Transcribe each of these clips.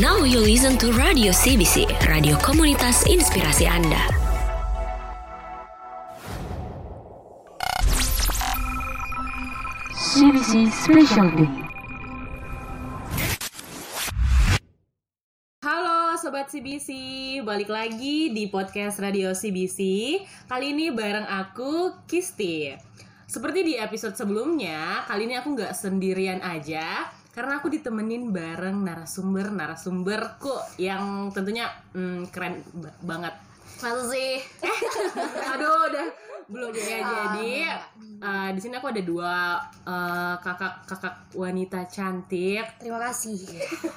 Now you listen to Radio CBC, radio komunitas inspirasi Anda. CBC Special Day. Halo Sobat CBC, balik lagi di podcast Radio CBC Kali ini bareng aku, Kisti Seperti di episode sebelumnya, kali ini aku nggak sendirian aja Karena aku ditemenin bareng narasumber-narasumberku Yang tentunya hmm, keren ba- banget Masa sih? Aduh, udah belum ya jadi eh, di sini aku ada dua eh, kakak-kakak wanita cantik Terima kasih.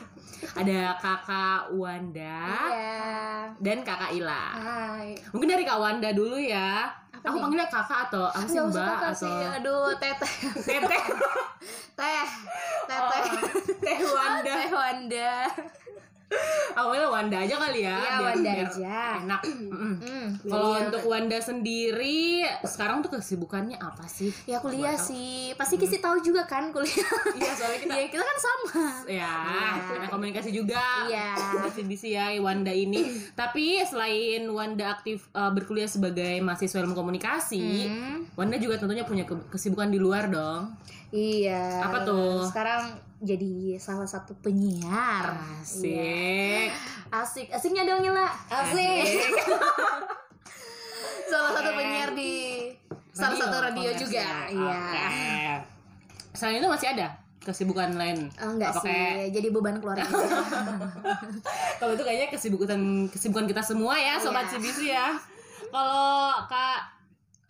ada kakak Wanda Iya. dan kakak Ila Hai. Mungkin dari Kak Wanda dulu ya. Apa aku nih? panggilnya kakak atau aku sih mbak kakak atau sih. Aduh, teteh. teteh Teh. Teteh. teh Wanda. Teh Wanda. Panggilnya Wanda aja kali ya. Iya, biar- Wanda biar aja. Enak. Hmm. Kalau untuk Wanda sendiri sekarang tuh kesibukannya apa sih? Ya kuliah Buat sih. Pasti Kisi tahu juga kan kuliah. Iya soalnya kita Iya, kita kan sama. ya Iya. ada komunikasi juga Iya. bisnis ya Wanda ini tapi selain Wanda aktif uh, berkuliah sebagai mahasiswa ilmu komunikasi Hmm. Wanda juga tentunya punya ke- kesibukan di luar dong Iya. Apa tuh? Sekarang jadi salah satu penyiar. asik Iya. Asik. Asiknya dong, Ila. Asik. salah satu penyiar di salah satu radio juga. ya. Iya. Oke. Selain itu masih ada kesibukan lain. Oh, enggak Apa sih, kayak- jadi beban keluarga. Kalau itu kayaknya kesibukan kesibukan kita semua ya, sobat Iya. CBC ya. Kalau Kak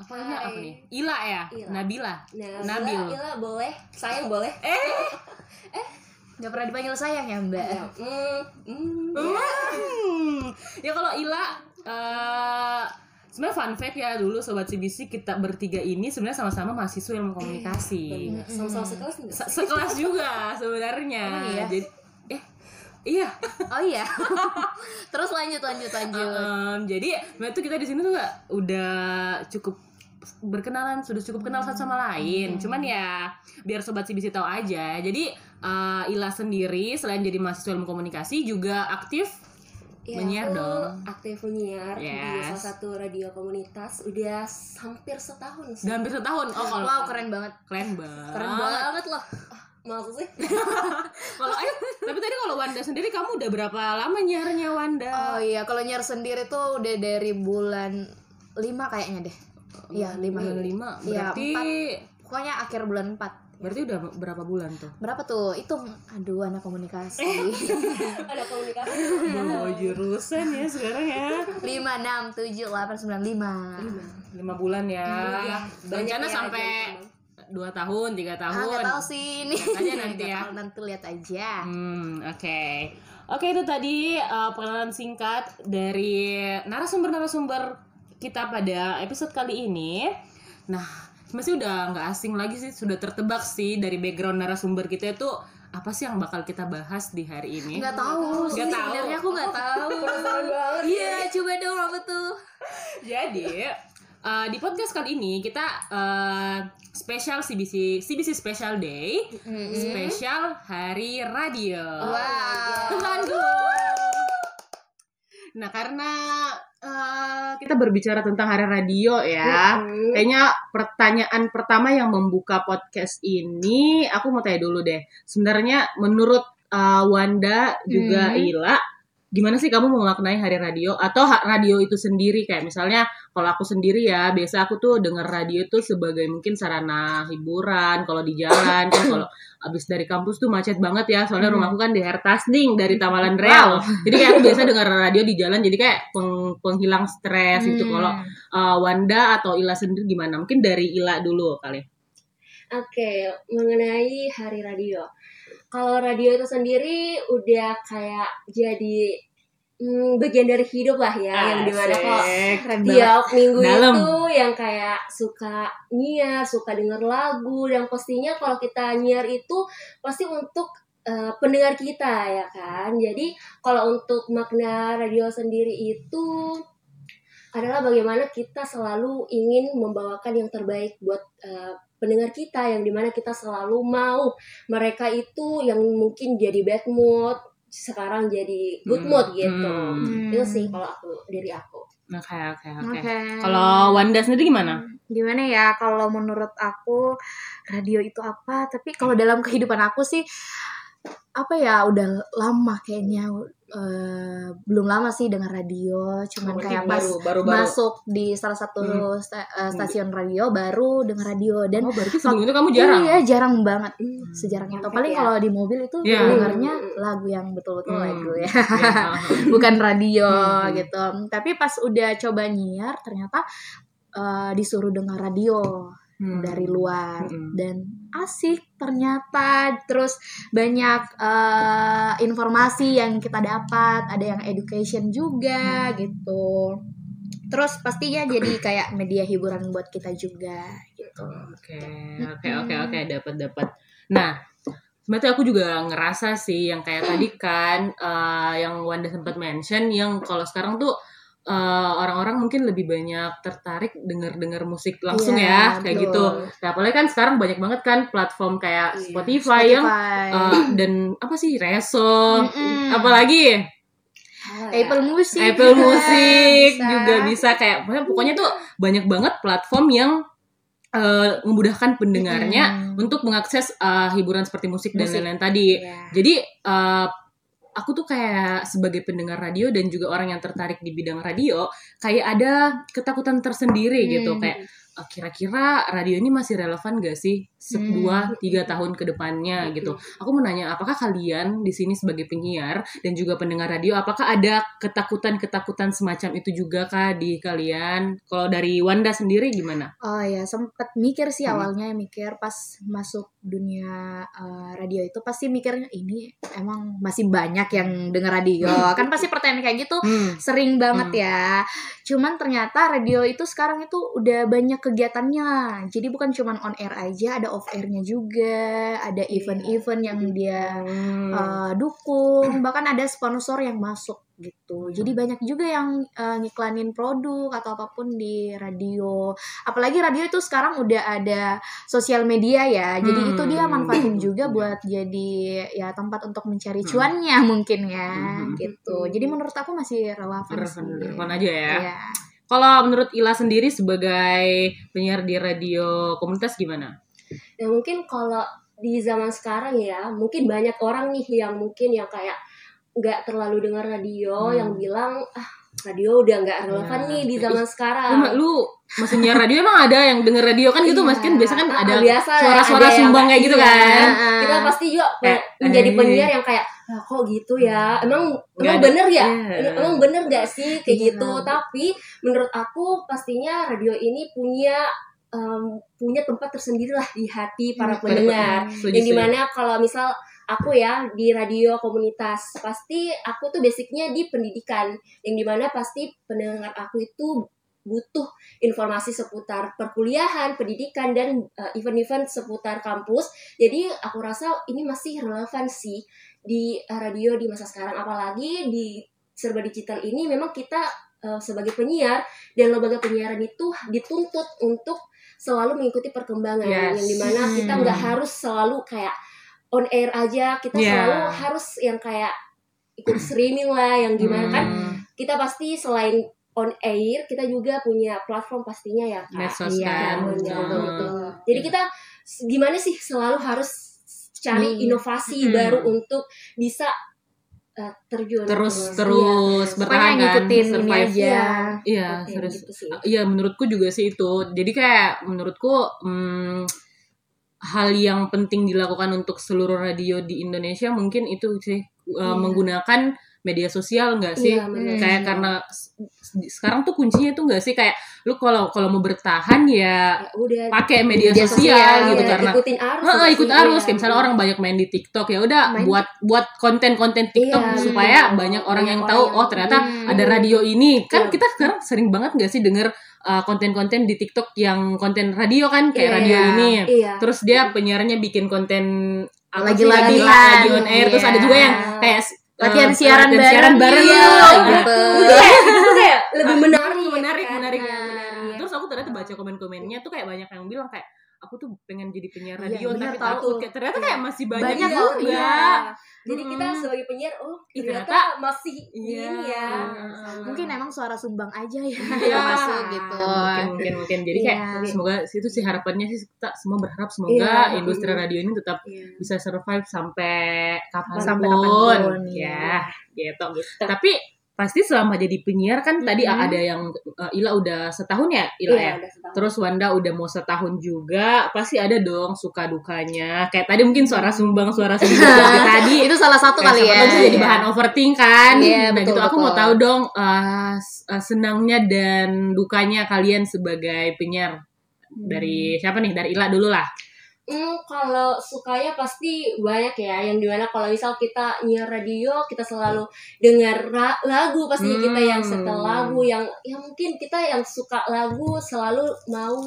apa namanya apa nih? Ila ya, Ila. Nabila. Nah, Nabil. Ila, Ila boleh, sayang boleh. Eh, Gak pernah dipanggil sayang ya, Mbak? Hmm, hmm, Hmm. Ya kalau Ila eh sebenarnya fun fact ya dulu sobat CBC kita bertiga ini sebenarnya sama-sama mahasiswa ilmu komunikasi. bener. Sama-sama sekelas enggak? Se- sekelas juga sebenarnya. Oh, iya? Jadi eh iya. Oh iya. Terus lanjut lanjut lanjut. Em, jadi tuh kita di sini tuh gak udah cukup berkenalan sudah cukup kenal satu sama lain. Cuman ya biar sobat CBC tahu aja. Jadi eh, Ila sendiri selain jadi mahasiswa ilmu komunikasi juga aktif Iya, Menyiar aku dong. aktif menyiar di Yes. salah satu radio komunitas udah hampir setahun sih. udah hampir setahun. Oh kalau Wow, keren banget. keren banget. Keren banget loh. Maksud sih? Kalau eh tapi tadi kalau Wanda sendiri kamu udah berapa lama nyiarnya Wanda? Oh iya, kalau nyiar sendiri tuh udah dari bulan 5 kayaknya deh. Iya, 5. Bulan lima. Iya, Berarti Pokoknya akhir bulan 4. berarti udah berapa bulan tuh? Berapa tuh? Hitung. Aduh, anak komunikasi. Ada komunikasi. Mau jurusan ya sekarang ya. 5 6 7 8 9 5. lima bulan ya. Iya, Rencana ya, sampai jadi dua tahun, tiga Ah, tahun. nggak tahu sih ini. Aja nanti ya. Nanti lihat aja. Hmm, oke. Oke, itu tadi uh, perkenalan singkat dari narasumber-narasumber kita pada episode kali ini. Nah, masih udah nggak asing lagi sih, sudah tertebak sih dari background narasumber kita itu apa sih yang bakal kita bahas di hari ini? Nggak tahu. Nggak tahu. Sebenarnya aku nggak tahu. Iya, coba dong apa tuh? Jadi uh, di podcast kali ini kita uh, spesial CBC CBC Special Day, spesial Hari Radio. Wow. Nah karena uh, kita berbicara tentang Hari Radio ya, kayaknya pertanyaan pertama yang membuka podcast ini, aku mau tanya dulu deh. Sebenarnya menurut uh, Wanda juga Hmm. Ila, gimana sih kamu memaknai Hari Radio? Atau radio itu sendiri? Kayak misalnya kalau aku sendiri ya biasa aku tuh denger radio itu sebagai mungkin sarana hiburan kalau di jalan kan kalau abis dari kampus tuh macet banget ya. Soalnya Hmm. rumahku kan di Hertasning dari Tamalan Real. Jadi kayak aku biasa denger radio di jalan jadi kayak peng- penghilang stres gitu. Hmm. kalau uh, Wanda atau Ila sendiri gimana? Mungkin dari Ila dulu kali. Oke, mengenai hari radio. Kalau radio itu sendiri udah kayak jadi hmm, bagian dari hidup lah ya, yang di mana kok Asik. tiap minggu Dalam. itu yang kayak suka nyiar, suka denger lagu, dan pastinya kalau kita nyiar itu pasti untuk eh, pendengar kita ya kan. Jadi kalau untuk makna radio sendiri itu adalah bagaimana kita selalu ingin membawakan yang terbaik buat uh, pendengar kita yang di mana kita selalu mau mereka itu yang mungkin jadi bad mood sekarang jadi good Hmm. mood gitu Hmm. itu sih kalau aku diri aku Oke oke oke. Oke. Kalau Wanda sendiri gimana? gimana ya kalau menurut aku radio itu apa tapi kalau dalam kehidupan aku sih apa ya udah lama kayaknya eh, belum lama sih dengan radio cuman kayak pas baru masuk di salah satu Hmm. sta- eh, stasiun radio baru dengan radio dan Oh, berarti sebelum itu kamu jarang. iya jarang banget Hmm. sejarang itu paling ya. kalau di mobil itu Iya. dengarnya lagu yang betul-betul Hmm. lagu ya Ya, bukan radio Hmm. gitu tapi pas udah coba nyiar ternyata eh, disuruh dengar radio Hmm. dari luar Hmm. dan asik ternyata terus banyak eh, informasi yang kita dapat ada yang education juga Hmm. gitu terus pastinya jadi kayak media hiburan buat kita juga gitu Oke, oke, oke, oke, dapat dapat. Nah, sebenarnya aku juga ngerasa sih yang kayak tadi kan, eh, yang Wanda sempat mention, yang kalau sekarang tuh eh, orang-orang mungkin lebih banyak tertarik denger-denger musik langsung Iya, ya, kayak betul. gitu. Nah, apalagi kan sekarang banyak banget kan platform kayak Iya, Spotify, yang eh, dan apa sih Reso, Mm-mm. apalagi Oh, ya. Apple Music Apple juga Music bisa. juga bisa kayak pokoknya, tuh banyak banget platform yang eh, memudahkan pendengarnya Mm-mm. untuk mengakses eh, hiburan seperti musik, dan Musik. lain-lain tadi. Iya. Jadi eh, aku tuh kayak sebagai pendengar radio dan juga orang yang tertarik di bidang radio kayak ada ketakutan tersendiri gitu Hmm. kayak eh, kira-kira radio ini masih relevan gak sih se- Hmm. tiga tahun ke depannya gitu. Aku mau nanya apakah kalian di sini sebagai penyiar dan juga pendengar radio apakah ada ketakutan-ketakutan semacam itu juga kah di kalian? Kalau dari Wanda sendiri gimana? Oh ya sempet mikir sih Hmm. awalnya mikir pas masuk dunia eh, radio itu pasti mikirnya ini emang masih banyak yang denger radio kan pasti pertanyaan kayak gitu Hmm. sering banget Hmm. ya cuman ternyata radio itu sekarang itu udah banyak kegiatannya jadi bukan cuman on air aja ada off airnya juga ada event-event yang dia Hmm. eh, dukung bahkan ada sponsor yang masuk gitu jadi banyak juga yang eh, ngiklanin produk atau apa pun di radio apalagi radio itu sekarang udah ada sosial media ya jadi Hmm. itu dia manfaatin juga buat jadi ya tempat untuk mencari Hmm. cuannya mungkin ya Hmm. gitu jadi menurut aku masih relevan Relevan aja ya. Iya. Kalau menurut Ila sendiri sebagai penyiar di radio komunitas gimana? Ya mungkin kalau di zaman sekarang ya, mungkin banyak orang nih yang mungkin yang kayak nggak terlalu dengar radio, Hmm. yang bilang ah radio udah nggak relevan Ya. nih di zaman Lu, sekarang. lu masih nyiar radio emang ada yang denger radio kan gitu Iya. mas kan biasa kan ada ya, suara-suara sumbang kayak gitu iya. kan. Kita pasti juga Eh, menjadi eh. penyiar yang kayak ah, kok gitu ya. Emang Nggak emang ada. bener ya? Iya. Emang bener nggak sih kayak Iya. gitu? Tapi menurut aku pastinya radio ini punya punya tempat tersendiri lah di hati para Hmm. pendengar. Yang di mana kalau misal aku ya di radio komunitas pasti aku tuh basicnya di pendidikan yang di mana pasti pendengar aku itu butuh informasi seputar perkuliahan, pendidikan dan uh, event-event seputar kampus. Jadi aku rasa ini masih relevan sih di uh, radio di masa sekarang apalagi di serba digital ini memang kita uh, sebagai penyiar dan lembaga penyiaran itu dituntut untuk selalu mengikuti perkembangan Yes. yang di mana kita nggak Hmm. harus selalu kayak on air aja kita Yeah. selalu harus yang kayak ikut streaming lah yang gimana kan Hmm, kita pasti selain on air kita juga punya platform pastinya ya kak medsos Iya, kan. betul, Hmm. betul. jadi kita gimana sih selalu harus cari Hmm. inovasi Hmm. baru untuk bisa uh, terjun Terus Iya, terus iya. bertahan pokoknya kan, ngikutin ini survive. aja Iya. Iya, Oke, serius. gitu sih. Iya, menurutku juga sih itu. Jadi kayak menurutku hmm, hal yang penting dilakukan untuk seluruh radio di Indonesia mungkin itu sih uh, Iya. menggunakan media sosial nggak sih? Iya, kayak Iya. karena sekarang tuh kuncinya tuh nggak sih kayak lu kalau kalau mau bertahan ya Ya pakai media, Media sosial, sosial, gitu Iya, karena ikutin arus Heeh, ikut sih? arus Iya, kayak misalnya orang banyak main di TikTok ya udah buat buat konten-konten TikTok Iya, supaya betul. banyak orang yang tahu oh ternyata Hmm. ada radio ini kan Iya. kita sekarang sering banget nggak sih denger uh, konten-konten di TikTok yang konten radio kan kayak Iya. radio ini iya terus dia penyiarannya bikin konten apa Lagi on air terus Iya. ada juga yang kayak uh, latihan siaran latihan bareng, bareng iya, gitu. gitu. itu kayak itu kayak lebih menarik menarik kan? menarik Nah, menarik. terus aku ternyata baca komen-komennya tuh kayak banyak yang bilang kayak aku tuh pengen jadi penyiar Iya, radio bener, tapi tahu. takut kayak ternyata kayak masih banyak, Banyak juga Iya. Jadi kita sebagai penyiar, oh ternyata, ternyata- masih Iya. ini ya. Mungkin emang suara sumbang aja ya Iya. masuk gitu. mungkin mungkin mungkin jadi kayak Iya. semoga itu sih harapannya sih kita semua berharap semoga Iya. industri radio ini tetap Iya. bisa survive sampai kapan pun, Sampai kapan pun, ya gitu tapi pasti selama jadi penyiar kan tadi Mhm. ada yang uh, Ila udah setahun ya Ila ya Iya, udah setahun. Terus Wanda udah mau setahun juga, pasti ada dong suka dukanya. Kayak tadi mungkin suara sumbang, suara sumbang seperti tadi. itu salah satu kali ya. jadi Iya. bahan overthink kan. Iya, nah betul, gitu aku mau betul. tahu dong uh, senangnya dan dukanya kalian sebagai penyiar. Dari siapa nih? Dari Ila dulu lah. Hmm, kalau sukanya pasti banyak ya. Yang di mana kalau misal kita nyiar radio, kita selalu dengar lagu. Pasti Hmm. kita yang setel lagu, yang yang mungkin kita yang suka lagu selalu mau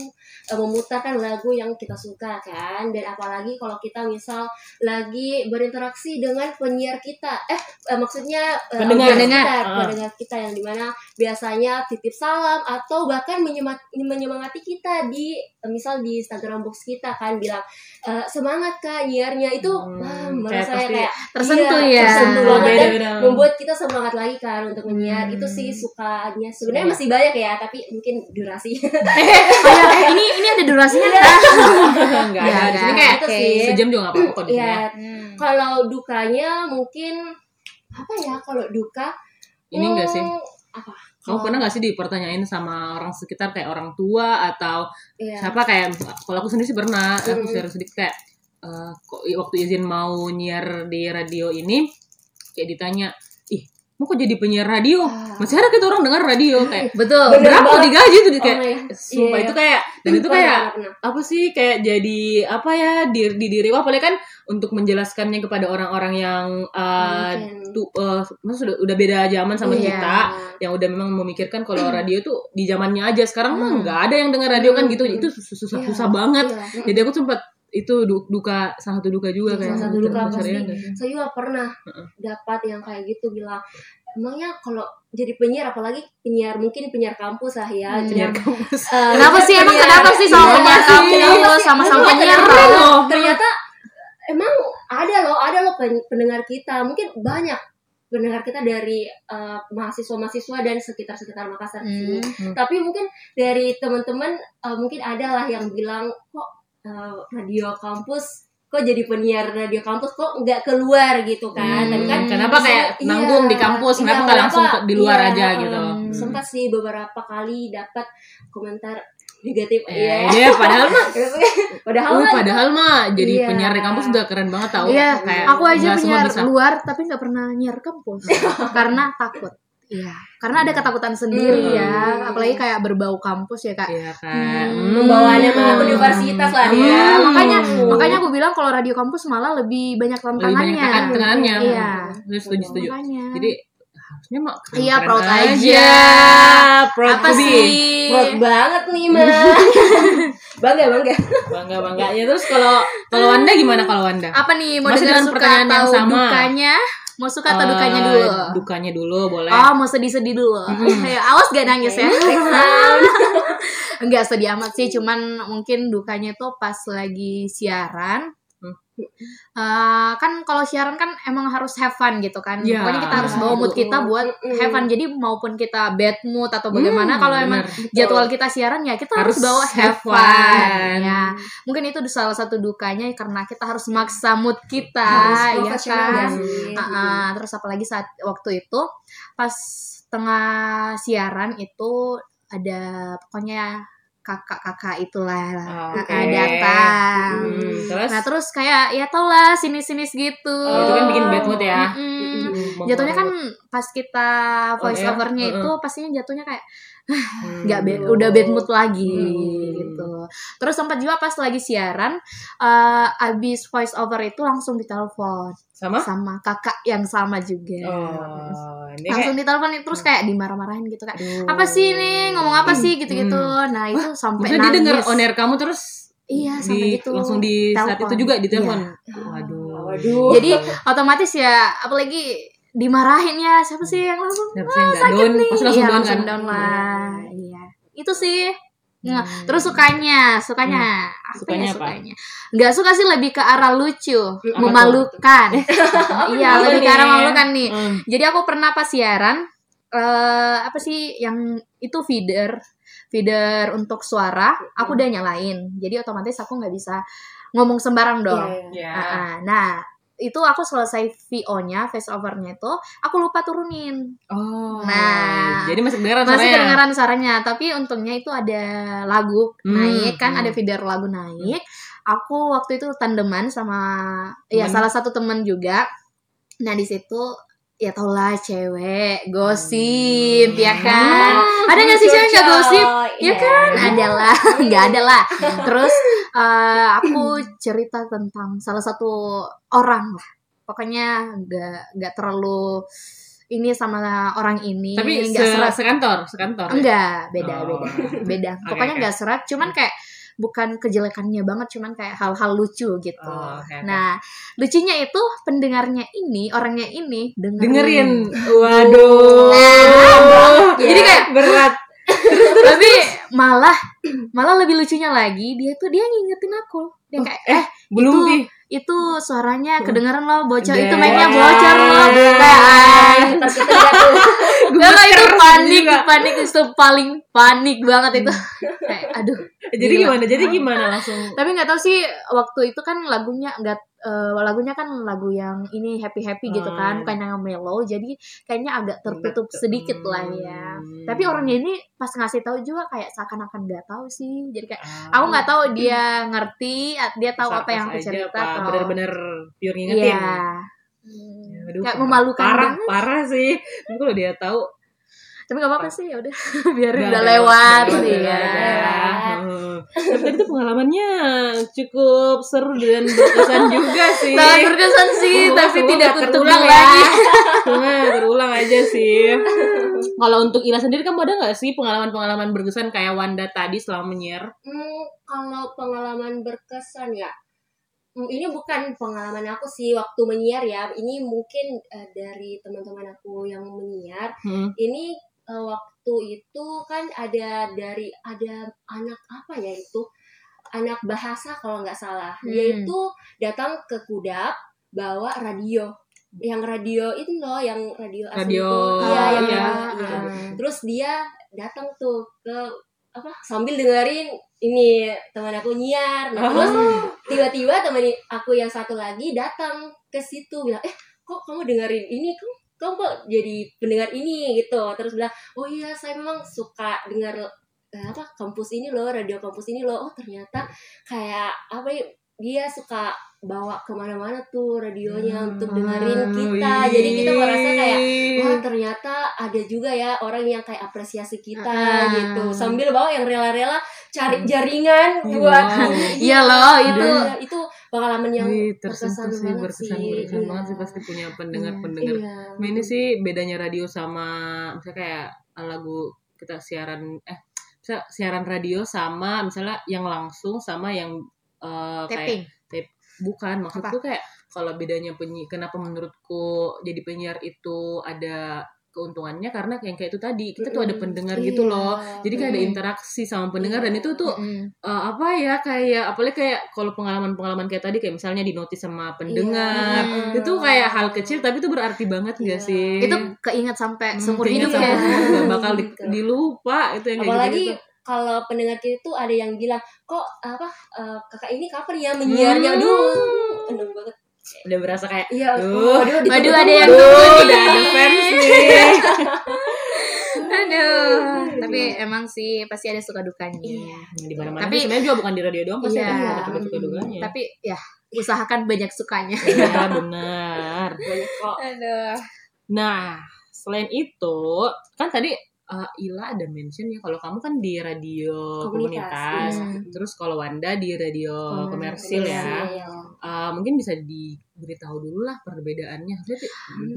eh, memutarkan lagu yang kita suka kan. Dan apalagi kalau kita misal lagi berinteraksi dengan penyiar kita, eh, eh, maksudnya eh, Pendengar. kita, Ah. pendengar kita yang di mana biasanya titip salam atau bahkan menyemangati kita di misal di Instagram box kita kan bilang "Eh, semangat kak nyiarnya itu Hmm, wah kayak merasa pasti kayak tersentuh iya, ya. tersentuh Oh, banget dan beda-beda. membuat kita semangat lagi kan untuk menyiar Hmm. itu sih sukanya sebenarnya Iya. masih banyak ya tapi mungkin durasi Oh, ini ini ada durasinya Iya. nggak? Enggak Ya, ada. Di sini enggak. kayak Itu sih. sejam juga gak apa-apa kok di sini. ya ya. kalau dukanya mungkin apa ya kalau duka Ini enggak sih? hmm, apa Kamu pernah gak sih dipertanyain sama orang sekitar kayak orang tua atau Iya. siapa kayak kalau aku sendiri sih pernah aku Mm. share sedikit kayak kok waktu izin mau nyiar di radio ini kayak ditanya mau kok jadi penyiar radio Ah. masih ada kita orang dengar radio kayak Betul. Bener berapa banget. digaji tuh kayak Oh, iya. sumpah Iya. itu kayak dan itu kayak apa sih kayak jadi apa ya di, di diri wah kan untuk menjelaskannya kepada orang-orang yang uh, Mungkin. tuh uh, sudah udah beda zaman sama Iya. kita yang udah memang memikirkan kalau radio tuh di zamannya aja sekarang mah Hmm. nggak ada yang dengar radio kan Hmm. gitu itu susah susah, Iya. susah banget Iya. jadi aku sempat itu du- duka salah satu duka juga kayak Salah satu duka termasuk pasti. ya saya juga pernah dapat yang kayak gitu bilang emangnya kalau jadi penyiar apalagi penyiar mungkin penyiar kampus lah ya Hmm. penyiar kampus eh, Kenapa sih emang penyiar- kenapa sih sama Iya, penyiar kampus Kenapa sih? sama-sama Emang penyiar loh. ternyata emang ada loh ada loh pen- pendengar kita mungkin banyak pendengar kita dari eh, mahasiswa-mahasiswa dan sekitar-sekitar Makassar sini Hmm. tapi mungkin dari teman-teman eh, mungkin ada lah yang bilang kok eh, radio kampus kok jadi penyiar radio kampus? Kok nggak keluar gitu kan? Hmm, tapi kan kenapa kayak iya, nanggung di kampus, kenapa nggak langsung ke- di luar aja gitu? em, sempat sih beberapa kali dapat komentar negatif. Eh, ya iya, padahal mah padahal mah- padahal mah jadi Iya. penyiar di kampus udah keren banget tau. Iya, kayak aku aja penyiar luar tapi nggak pernah nyiar kampus. Karena takut. Iya, karena ada ketakutan sendiri Hmm. ya, apalagi kayak berbau kampus ya kak. Iya kan. Hmm. membawa nama universitas lah ya Hmm. Makanya, Hmm. makanya aku bilang kalau radio kampus malah lebih banyak Lebih tantangannya. banyak tekan- tekanannya. Iya. Setuju, setuju, setuju. Makanya. Jadi harusnya keren, Iya, proud aja. aja. Proud apa to be. sih? Proud banget nih mah bangga bangga Bangga bangganya terus kalau kalau Wanda gimana kalau Wanda? Apa nih mau Masih dengan pertanyaan yang sama. dukanya? Mau suka atau Eh, dukanya dulu? Dukanya dulu boleh. Oh, mau sedih-sedih dulu. Kayak awas gak nangis ya. Enggak sedih amat sih, cuman mungkin dukanya tuh pas lagi siaran. Eh, kan kalau siaran kan emang harus have fun gitu kan. Ya, Pokoknya kita harus bawa mood kita buat have fun. Jadi maupun kita bad mood atau bagaimana Hmm, kalau emang bener. jadwal kita siaran ya kita harus, Harus bawa have fun. fun. Ya. Mungkin itu salah satu dukanya karena kita harus maksa mood kita, harus ya kan. Ah, ah. terus apalagi saat waktu itu pas tengah siaran itu ada pokoknya kakak-kakak itulah Oke. kakak datang. Hmm, terus? Nah terus kayak ya tau lah sinis-sinis gitu. Oh, itu kan bikin bad mood ya. Mm-mm. Hmm, Jatuhnya kan pas kita voice Oh, iya? overnya itu pastinya jatuhnya kayak Hmm. nggak bad- udah bad mood lagi Hmm. gitu. Terus sempat juga pas lagi siaran eh abis voice over itu langsung ditelepon sama sama kakak yang sama juga. Oh, ini langsung kayak ditelepon terus kayak dimarah-marahin gitu kayak aduh. apa sih ini ngomong apa sih gitu-gitu. Nah itu sampai Maksudnya dia nangis. denger on air kamu terus Iya sampai di, gitu. langsung di saat Telepon. itu juga ditelepon. Iya. Waduh. waduh Jadi otomatis ya apalagi dimarahin ya siapa sih yang langsung Siapa sih yang nggak down? Pasti langsung iya, down langsung kan? down lah iya itu sih Nah, Hmm. terus sukanya, sukanya, apa Sukanya ya apa? sukanya? Nggak suka sih lebih ke arah lucu, tuh? memalukan. iya, Apa lebih ke nih? arah memalukan nih. Hmm. Jadi aku pernah pas siaran eh apa sih yang itu feeder feeder untuk suara aku udah nyalain jadi otomatis aku nggak bisa ngomong sembarang dong Iya, iya. Ya. Ah, ah. nah itu aku selesai VO-nya face overnya itu aku lupa turunin Oh. Nah, jadi masih kedengeran masih suaranya? kedengaran suaranya tapi untungnya itu ada lagu Hmm, naik kan hmm. ada feeder lagu naik aku waktu itu tandeman sama ya salah satu teman juga nah di situ ya tau lah cewek gosip ya kan? ada nggak sih cewek nggak gosip? Ya kan? Ada lah nggak ada lah. Terus eh, aku cerita tentang salah satu orang lah. Pokoknya nggak nggak terlalu ini sama orang ini Tapi nggak se serat. sekantor, sekantor. ya? enggak beda Oh. beda beda. Pokoknya nggak serat cuman kayak bukan kejelekannya banget cuman kayak hal-hal lucu gitu Oh, oke. nah lucunya itu pendengarnya ini orangnya ini dengerin, dengerin. Waduh. Nah, jadi kayak berat. tapi malah malah lebih lucunya lagi dia tuh dia ngingetin aku dia kayak eh Belum itu, itu suaranya kedengeran loh bocor Deh. itu mic-nya bocor loh. Kalau itu panik, panik itu paling panik banget itu. Kayak aduh. Jadi Gila. gimana? Jadi gimana langsung? Tapi nggak tahu sih waktu itu kan lagunya nggak eh, lagunya kan lagu yang ini happy happy gitu kan, Hmm. bukan yang mellow. Jadi kayaknya agak tertutup sedikit lah ya. Hmm. Tapi orangnya ini pas ngasih tahu juga kayak seakan-akan nggak tahu sih. Jadi kayak Ah. aku nggak tahu dia ngerti, dia tahu apa yang aku cerita bener-bener pure ngingetin. Iya. Aduh, Kayak parah- memalukan parah, banget. parah sih. Tapi kalau dia tahu Tapi gak apa-apa sih, ya udah biar udah udah lewat udah sih ya. Hmm. Tapi tadi tuh pengalamannya cukup seru dan berkesan juga sih. Sangat berkesan sih, tapi tidak nggak terulang ya. lagi. Terulang aja sih. Kalau untuk Ila sendiri kamu ada nggak sih pengalaman-pengalaman berkesan kayak Wanda tadi selama menyiar? Hmm, kalau pengalaman berkesan ya, hmm, ini bukan pengalaman aku sih waktu menyiar ya. Ini mungkin eh, dari teman-teman aku yang menyiar. Hmm. Ini eh, waktu itu kan ada dari ada anak apa ya itu anak bahasa kalau nggak salah. Dia Hmm. itu datang ke Kudap bawa radio. Yang radio itu loh, yang radio asli Radio, itu. Iya, yang iya. iya. Terus dia datang tuh ke apa sambil dengerin ini teman aku nyiar. Nah, terus Oh. tiba-tiba teman aku yang satu lagi datang ke situ bilang, "Eh, kok kamu dengerin ini? Kamu kamu kok jadi pendengar ini?" gitu. Terus bilang, "Oh iya, saya memang suka dengar eh, apa kampus ini loh, radio kampus ini loh. Oh, ternyata kayak apa ya dia suka bawa ke mana-mana tuh radionya untuk dengerin kita. Wih. Jadi kita merasa kayak wah ternyata ada juga ya orang yang kayak apresiasi kita Ah. gitu sambil bawa yang rela-rela cari jaringan Wow. buat Iya loh, itu Iya, itu pengalaman yang Wih, berkesan sih, banget berkesan, sih. berkesan Iya. banget sih pasti punya pendengar-pendengar. iya. Nah, ini sih bedanya radio sama misalnya kayak lagu kita siaran eh siaran radio sama misalnya yang langsung sama yang eh, kayak tapping. bukan maksudku Apa? kayak kalau bedanya penyi kenapa menurutku jadi penyiar itu ada keuntungannya karena yang kayak itu tadi kita tuh ada pendengar gitu Iya. loh jadi kayak ada interaksi sama pendengar Iya. dan itu tuh eh, apa ya kayak apalagi kayak kalau pengalaman-pengalaman kayak tadi kayak misalnya dinotis sama pendengar Iya. itu kayak hal kecil tapi itu berarti banget Iya. sih Itu keinget sampai Hmm, seumur keinget hidup sama ya. bakal di- Gitu. dilupa itu yang kayak apalagi gitu kalau pendengar kita tuh ada yang bilang kok apa eh, kakak ini kapan ya menyiarnya Hmm. aduh enak banget udah berasa kayak iya Duh. waduh, Waduh, ditunggu ada yang nunggu udah ada fans nih Aduh, tapi emang sih pasti ada suka dukanya. Iya. di mana mana Tapi- tapi sebenarnya juga bukan di radio doang pasti Iya. ada suka suka dukanya Tapi ya usahakan banyak sukanya. iya benar banyak kok Aduh. nah selain itu kan tadi eh, Ila ada mention ya kalau kamu kan di radio Komunitas, komunitas, iya. terus kalau Wanda di radio komersil ya. Eh, mungkin bisa diberitahu dulu lah perbedaannya. Maksudnya,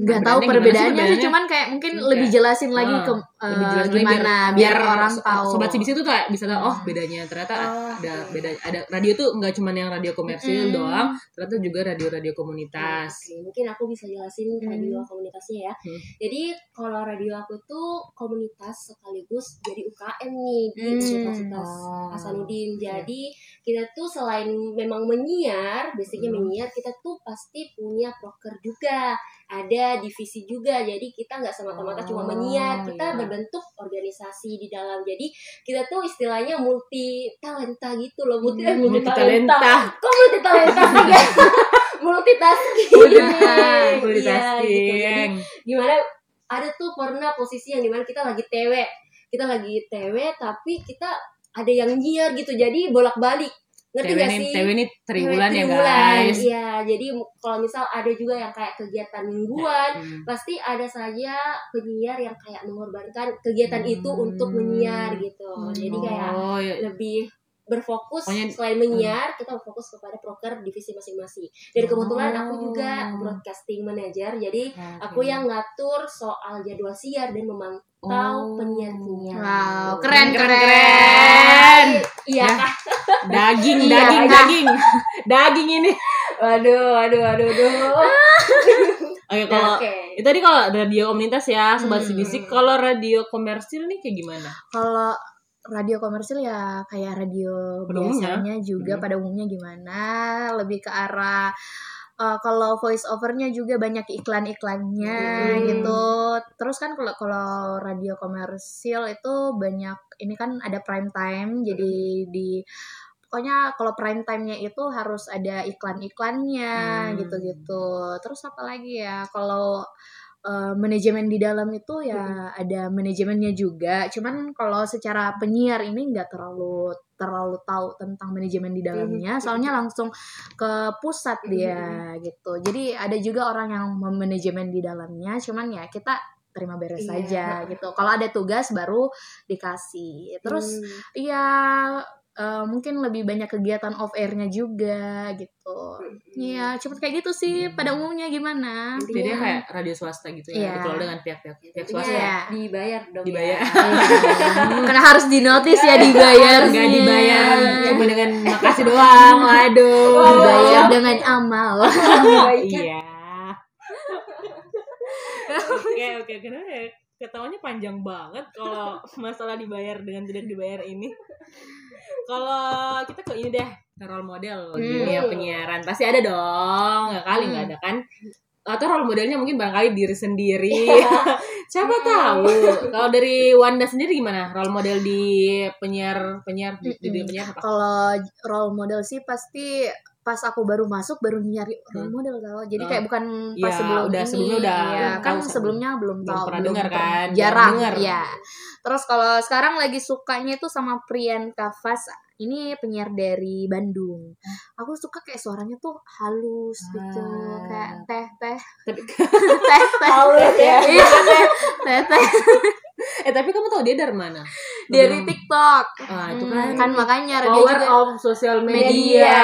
nggak tahu perbedaannya sih cuman kayak mungkin Oke. lebih jelasin lagi Ah, ke eh, lebih jelas lagi gimana biar, orang so- tahu sobat CBC tuh kayak bisa tahu oh bedanya ternyata Oh, ada beda ada radio tuh nggak cuma yang radio komersil Mm. doang ternyata juga radio-radio komunitas Oke, mungkin aku bisa jelasin Hmm. radio komunitasnya ya. Hmm. Jadi kalau radio aku tuh komunitas sekaligus jadi UKM nih di Hmm. Universitas Oh. Hasanuddin. Jadi kita tuh selain memang menyiar, basicnya Hmm. menyiar, kita tuh pasti punya proker juga, ada divisi juga. Jadi kita nggak semata-mata cuma Oh, menyiar, kita iya. berbentuk organisasi di dalam. Jadi kita tuh istilahnya multi talenta gitu loh, multi, eh, multi talenta. multitalenta Kok multi talenta sih ya? Multitasking. Multitasking. Iya, gitu. Jadi gimana ada tuh pernah posisi yang di mana kita lagi TW kita lagi TW tapi kita ada yang nyiar gitu jadi bolak balik ngerti TW gak sih? TW ini triwulan ya Triwulan, guys. iya. Jadi kalau misal ada juga yang kayak kegiatan mingguan Hmm. pasti ada saja penyiar yang kayak mengorbankan kegiatan itu Hmm. untuk menyiar gitu. Jadi kayak oh ya. lebih berfokus Pokoknya- selain menyiar kita berfokus kepada proker divisi masing-masing dan kebetulan aku juga Oh. broadcasting manager jadi aku Oke. yang ngatur soal jadwal siar dan memantau Oh. penyiar-penyiar wow keren Keren, keren, keren. iya Ya. daging Iya, daging iya. daging daging ini waduh waduh waduh waduh oke kalau oke itu tadi kalau radio komunitas ya sobat Hmm. CBC kalau radio komersil nih kayak gimana kalau radio komersil ya kayak radio Pada umumnya. biasanya juga Hmm. pada umumnya gimana lebih ke arah uh, kalau voice overnya juga banyak iklan-iklannya Hmm. gitu terus kan kalau kalau radio komersil itu banyak ini kan ada prime time jadi di pokoknya kalau prime time-nya itu harus ada iklan-iklannya Hmm. gitu-gitu terus apa lagi ya kalau uh, manajemen di dalam itu ya ada manajemennya juga. Cuman kalau secara penyiar ini nggak terlalu terlalu tahu tentang manajemen di dalamnya. Mhm. soalnya langsung ke pusat dia gitu. Jadi ada juga orang yang memanajemen di dalamnya. Cuman ya kita terima beres Iya. saja gitu. Kalau ada tugas baru dikasih. Terus Hmm. Iya, eh, mungkin lebih banyak kegiatan off airnya juga gitu. Iya, cuma kayak gitu sih. Pada umumnya gimana? jadi kayak radio swasta gitu ya Iya. dikelola dengan pihak-pihak pihak swasta Iya. dibayar dong Dibayar. ya. Karena harus dinotis ya dibayar. nggak dibayar cuma dengan makasih doang waduh Dibayar dengan amal. iya oke oke kenapa ya ketawanya panjang banget kalau masalah dibayar dengan tidak dibayar ini kalau kita ke ini deh ke role model Hmm. dunia penyiaran. Pasti ada dong nggak kali nggak ada kan? Atau role modelnya mungkin barangkali diri sendiri. Siapa tahu. Kalau dari Wanda sendiri gimana? Role model di penyiar penyiar di, di dunia penyiar apa? Kalau role model sih pasti pas aku baru masuk baru nyari role Hmm. model tau. Jadi Oh. kayak bukan pas Iya, sebelum udah- ini. sebelumnya udah Iya, kan tahu sebelumnya belum Belum tahu, pernah belum dengar kan? Jarang dengar. ya. Terus kalau sekarang lagi sukanya itu sama Priyanka Fas. Ini penyiar dari Bandung. Aku suka kayak suaranya tuh halus gitu, Ah. kayak teh teh teh teh. Halus ya. Iya, teh teh eh tapi kamu tahu dia dari mana dari TikTok. ah itu Hmm, kan kan makanya power juga of social media, Media.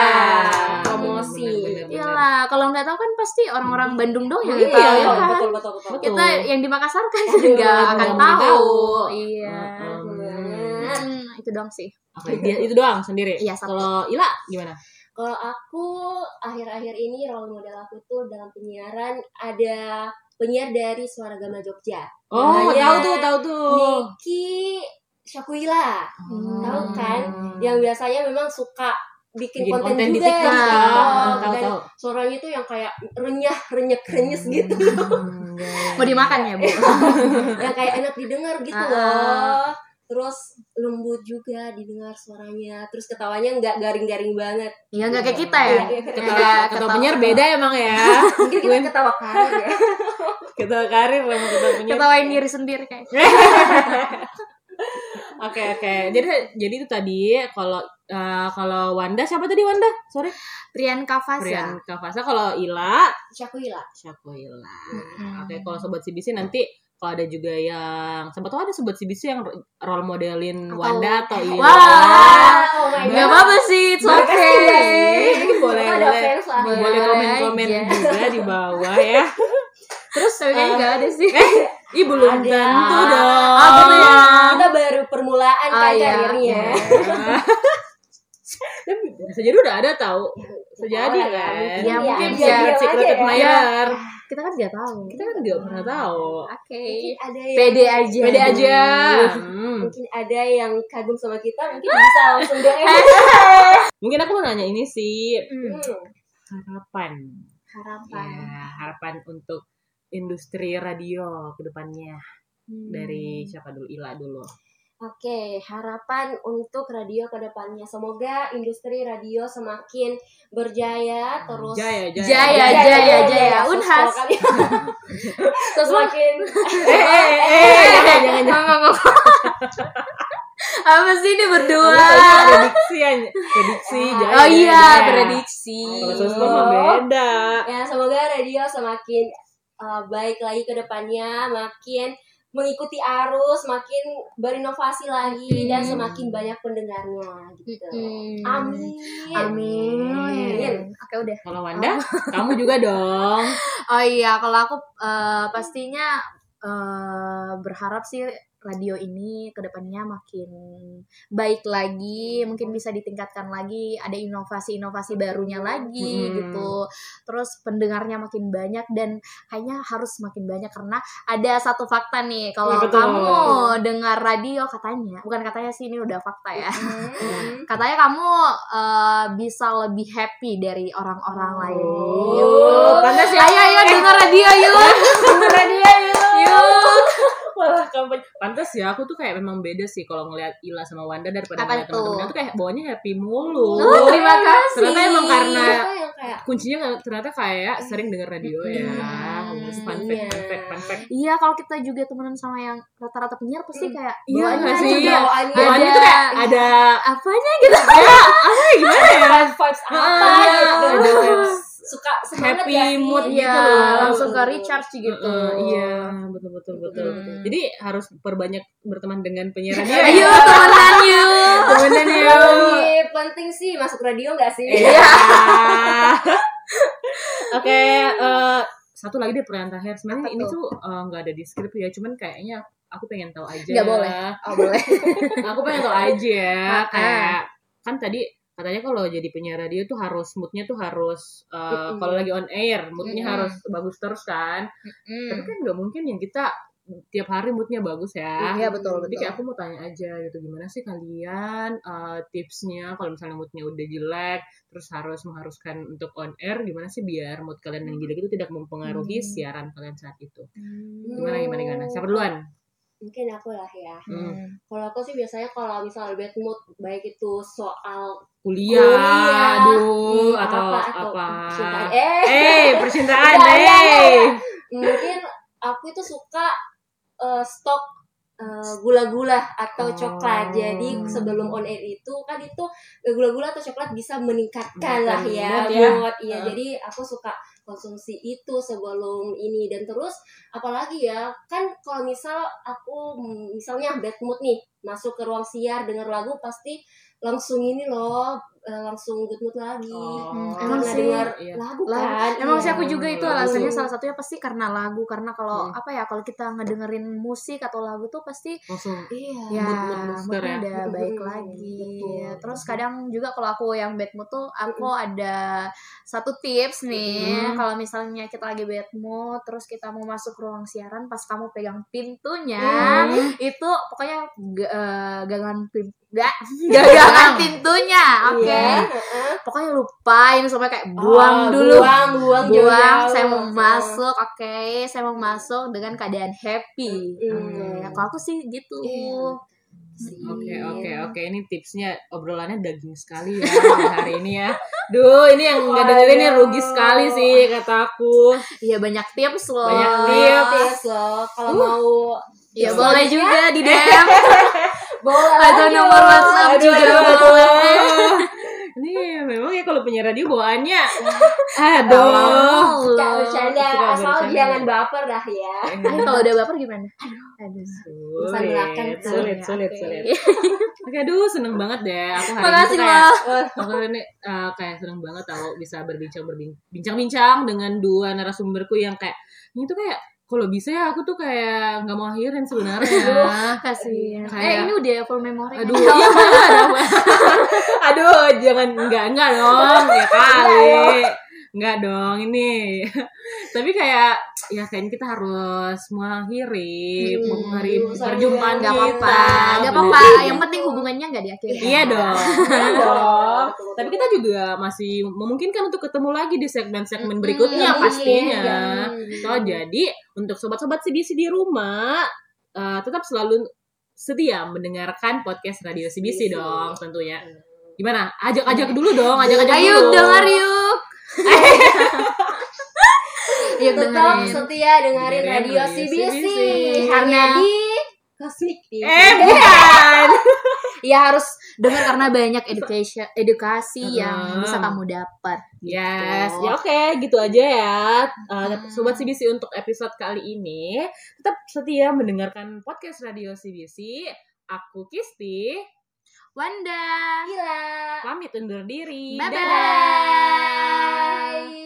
Promosi. Iyalah, kalau nggak tahu kan pasti orang-orang Bandung doang yang Iya, tahu ya betul, kan. betul betul betul. Kita yang di Makassar kan Iya, nggak akan tahu. tahu. Iya. Hmm. Hmm, itu doang sih. Dia itu doang sendiri. Iya. Kalau Ila gimana? Kalau aku akhir-akhir ini role model aku tuh dalam penyiaran ada penyiar dari Suara Gama Jogja. Oh, Namanya tahu tuh, tahu tuh. Niki Syakuila. Hmm. Tahu kan? Yang biasanya memang suka bikin, bikin konten, konten, di juga TikTok. di TikTok. Tahu, Dan tahu. suaranya tuh yang kayak renyah, renyek, renyes gitu. Hmm, Mau dimakan ya, Bu? yang kayak enak didengar gitu Ah. loh. Terus lembut juga didengar suaranya. Terus ketawanya nggak garing-garing banget. Iya, nggak kayak kita ya. Iya, Ketawa, Kayak ketawa penyiar beda emang ya. Mungkin kita ketawa karir ya. Ketawa karir sama ketawa penyiar. Ketawain diri sendiri kayak. Oke oke. Jadi jadi itu tadi kalau eh, kalau Wanda siapa tadi Wanda? Sorry. Priyanka Fasa. Priyanka Fasa. Kalau Ila Syakuila. Syakoila. Mm-mm. Oke, kalau sobat CBC nanti kalau ada juga yang sempat tahu ada sobat CBC yang role modelin Atau- Wanda atau Ila. Wah. oh my Gak God. apa-apa sih, it's Boleh okay. boleh boleh boleh Boleh komen-komen aja. juga di bawah ya. Terus tapi kayaknya Eh, nggak ada sih. Ih belum Ada. tentu dong. Oh, gitu ya. Kita baru permulaan Ah, kan iya. karirnya. Tapi bisa jadi udah ada tahu. Bisa jadi Oh, ya, kan. mungkin Ya, mungkin secret bisa. secret aja ya. admirer. Kita kan nggak tahu. Kita kan nggak pernah tahu. Oke. Mungkin ada yang Pede aja. Beda aja. Hmm. mungkin ada yang kagum sama kita mungkin bisa langsung DM Mungkin aku mau nanya ini sih Hmm. harapan. Harapan. Ya, harapan untuk industri radio ke depannya Hmm. dari siapa dulu Ila dulu. Oke, harapan untuk radio ke depannya. Semoga industri radio semakin berjaya terus Jaya Jaya. Jaya, jaya, jaya. Unhas. Sosok kali. Terus semakin Eh eh eh jangan jangan. Apa sih ini berdua? prediksi ya prediksi. Jaya. Oh iya, Jaya. prediksi. Kalau beda. ya semoga radio semakin uh, baik lagi ke depannya, makin mengikuti arus, makin berinovasi lagi dan Hmm. semakin banyak pendengarnya gitu. Hmm. Amin. Amin. Oke udah. Kalau Wanda, kamu juga dong. Oh iya, kalau aku eh, pastinya eh, berharap sih radio ini ke depannya makin baik lagi, mungkin bisa ditingkatkan lagi, ada inovasi-inovasi barunya lagi Hmm. gitu. Terus pendengarnya makin banyak dan kayaknya harus makin banyak karena ada satu fakta nih, kalau betul. kamu dengar radio katanya, bukan katanya sih ini udah fakta ya. Hmm. Katanya kamu eh, bisa lebih happy dari orang-orang lain. Oh, Gitu. pantas ya. Ayo ayo dengar radio yuk. Dengar radio yuk. Yuk. Malah kampanye. Pantas ya, aku tuh kayak memang beda sih kalau ngeliat Ila sama Wanda daripada Apa ngeliat tuh? teman-temannya tuh kayak bawanya happy mulu. Oh, terima kasih. Ternyata emang karena kayak kuncinya ternyata kayak sering denger radio ya. Fun fact, iya. fun fact, fun fact. Iya, kalau kita juga temenan sama yang rata-rata penyiar pasti kayak Iya bawaannya nggak sih? juga bawaannya Bawaannya ada- tuh kayak ada apanya gitu. ya, apa ya, gimana ya? vibes apa Ah, gitu. Suka semangat happy ya mood Iya, gitu loh. langsung ke recharge gitu. Heeh, iya, betul betul betul. Hmm. Jadi harus perbanyak berteman dengan penyiar radio. Ayo temenan yuk. temenan Yang yuk. penting sih masuk radio nggak sih? Iya. Oke, eh, satu lagi deh pertanyaan terakhir. Sebenarnya ini tuh? eh, nggak ada di skrip ya, cuman kayaknya aku pengen tahu aja. Nggak boleh. Oh, boleh. Aku pengen tahu aja Ah, kayak kan tadi katanya kalau jadi penyiar radio tuh harus moodnya tuh harus eh, Mm-mm. kalau lagi on air moodnya Mm-mm. harus bagus terus kan. Tapi Hmm. kan nggak mungkin yang kita tiap hari moodnya bagus ya. Iya betul Jadi betul. kayak aku mau tanya aja gitu gimana sih kalian eh, tipsnya kalau misalnya moodnya udah jelek terus harus mengharuskan untuk on air gimana sih biar mood kalian yang jelek itu tidak mempengaruhi Hmm. siaran kalian saat itu. Hmm. Gimana gimana gimana? Siapa duluan? Mungkin aku lah ya. Hmm. Kalau aku sih biasanya kalau misalnya bad mood baik itu soal Kuliah, Kuliah. aduh hmm, atau apa, apa? atau percintaan. Eh, Eh, percintaan, eh. jangan. mungkin aku itu suka eh, stok eh, gula-gula atau Oh. coklat. Jadi sebelum on air itu kan itu eh, gula-gula atau coklat bisa meningkatkan lah ya mood ya. mood. Iya, Uh. jadi aku suka konsumsi itu sebelum ini. Dan terus apalagi ya kan kalau misal aku misalnya bad mood nih masuk ke ruang siar denger lagu pasti langsung ini loh langsung good mood lagi Oh. Hmm, emang sih, dengar iya. lagu Lagu. kan Emang iya. sih aku juga itu lagu. alasannya salah satunya pasti karena lagu karena kalau Hmm. apa ya kalau kita ngedengerin musik atau lagu tuh pasti Langsung iya ya moodnya ya. udah Mm-mm, baik lagi betul. terus kadang juga kalau aku yang bad mood tuh aku ada satu tips nih Mm. kalau misalnya kita lagi bad mood terus kita mau masuk ruang siaran pas kamu pegang pintunya Hmm. itu pokoknya eh, gangan pin gak gagangan pintunya oke Iya, heeh. pokoknya lupain sampai kayak buang Oh, dulu buang buang buang jauh-jauh. saya mau Heeh. masuk oke saya mau masuk dengan keadaan happy Mm. oke kalau aku sih gitu Iya. Oke oke oke ini tipsnya obrolannya daging sekali ya hari ini ya. Duh ini yang nggak dengerin ini rugi sekali sih kata aku. Iya banyak tips loh. Banyak Iya, tips. loh. Kalau mau Ya tips boleh juga di DM boleh atau nomor WhatsApp juga boleh. Ini memang ya kalau punya radio bawaannya. Aduh. Bercanda, Suka asal jangan baper dah ya. Eh, kalau udah baper gimana? Aduh. Sulit, sulit, sulit, Oke. sulit. Oke, aduh seneng banget deh. Aku hari Makasih ini tuh kayak, loh. aku hari ini uh, kayak seneng banget tau bisa berbincang berbincang-bincang dengan dua narasumberku yang kayak ini tuh kayak kalau bisa ya aku tuh kayak nggak mau akhirin sebenarnya. Kasihan. Kayak- Eh ini udah full memory. Aduh, iya. Aduh, jangan enggak enggak dong, ya kali. Enggak dong ini. Tapi kayak ya kayaknya kita harus mengakhiri Hmm, mengakhiri perjumpaan Gak kita. apa-apa, gak apa-apa. Yang penting hubungannya gak diakhiri. Iya dong. Iya Betul, dong. betul, Tapi kita juga masih memungkinkan untuk ketemu lagi di segmen-segmen berikutnya iya, pastinya. iya. So, jadi untuk sobat-sobat CBC di rumah eh, tetap selalu setia mendengarkan podcast Radio CBC CBC. dong tentunya. Gimana? Ajak-ajak dulu dong, ajak-ajak Ayo dulu. dengar yuk. Yuk Tetap dengerin. setia dengerin Dengerin radio Radio CBC. CBC. Hanya Karena- di Kosmik TV. Eh, bukan. Ya harus dengar karena banyak edukasi edukasi yang Hmm. bisa kamu dapat. gitu. Yes, ya oke, gitu aja ya. Uh, Hmm. Sobat CBC untuk episode kali ini tetap setia mendengarkan podcast Radio CBC. Aku Kisti, Wanda. Gila. pamit undur diri. Bye-bye. Dadah. Bye.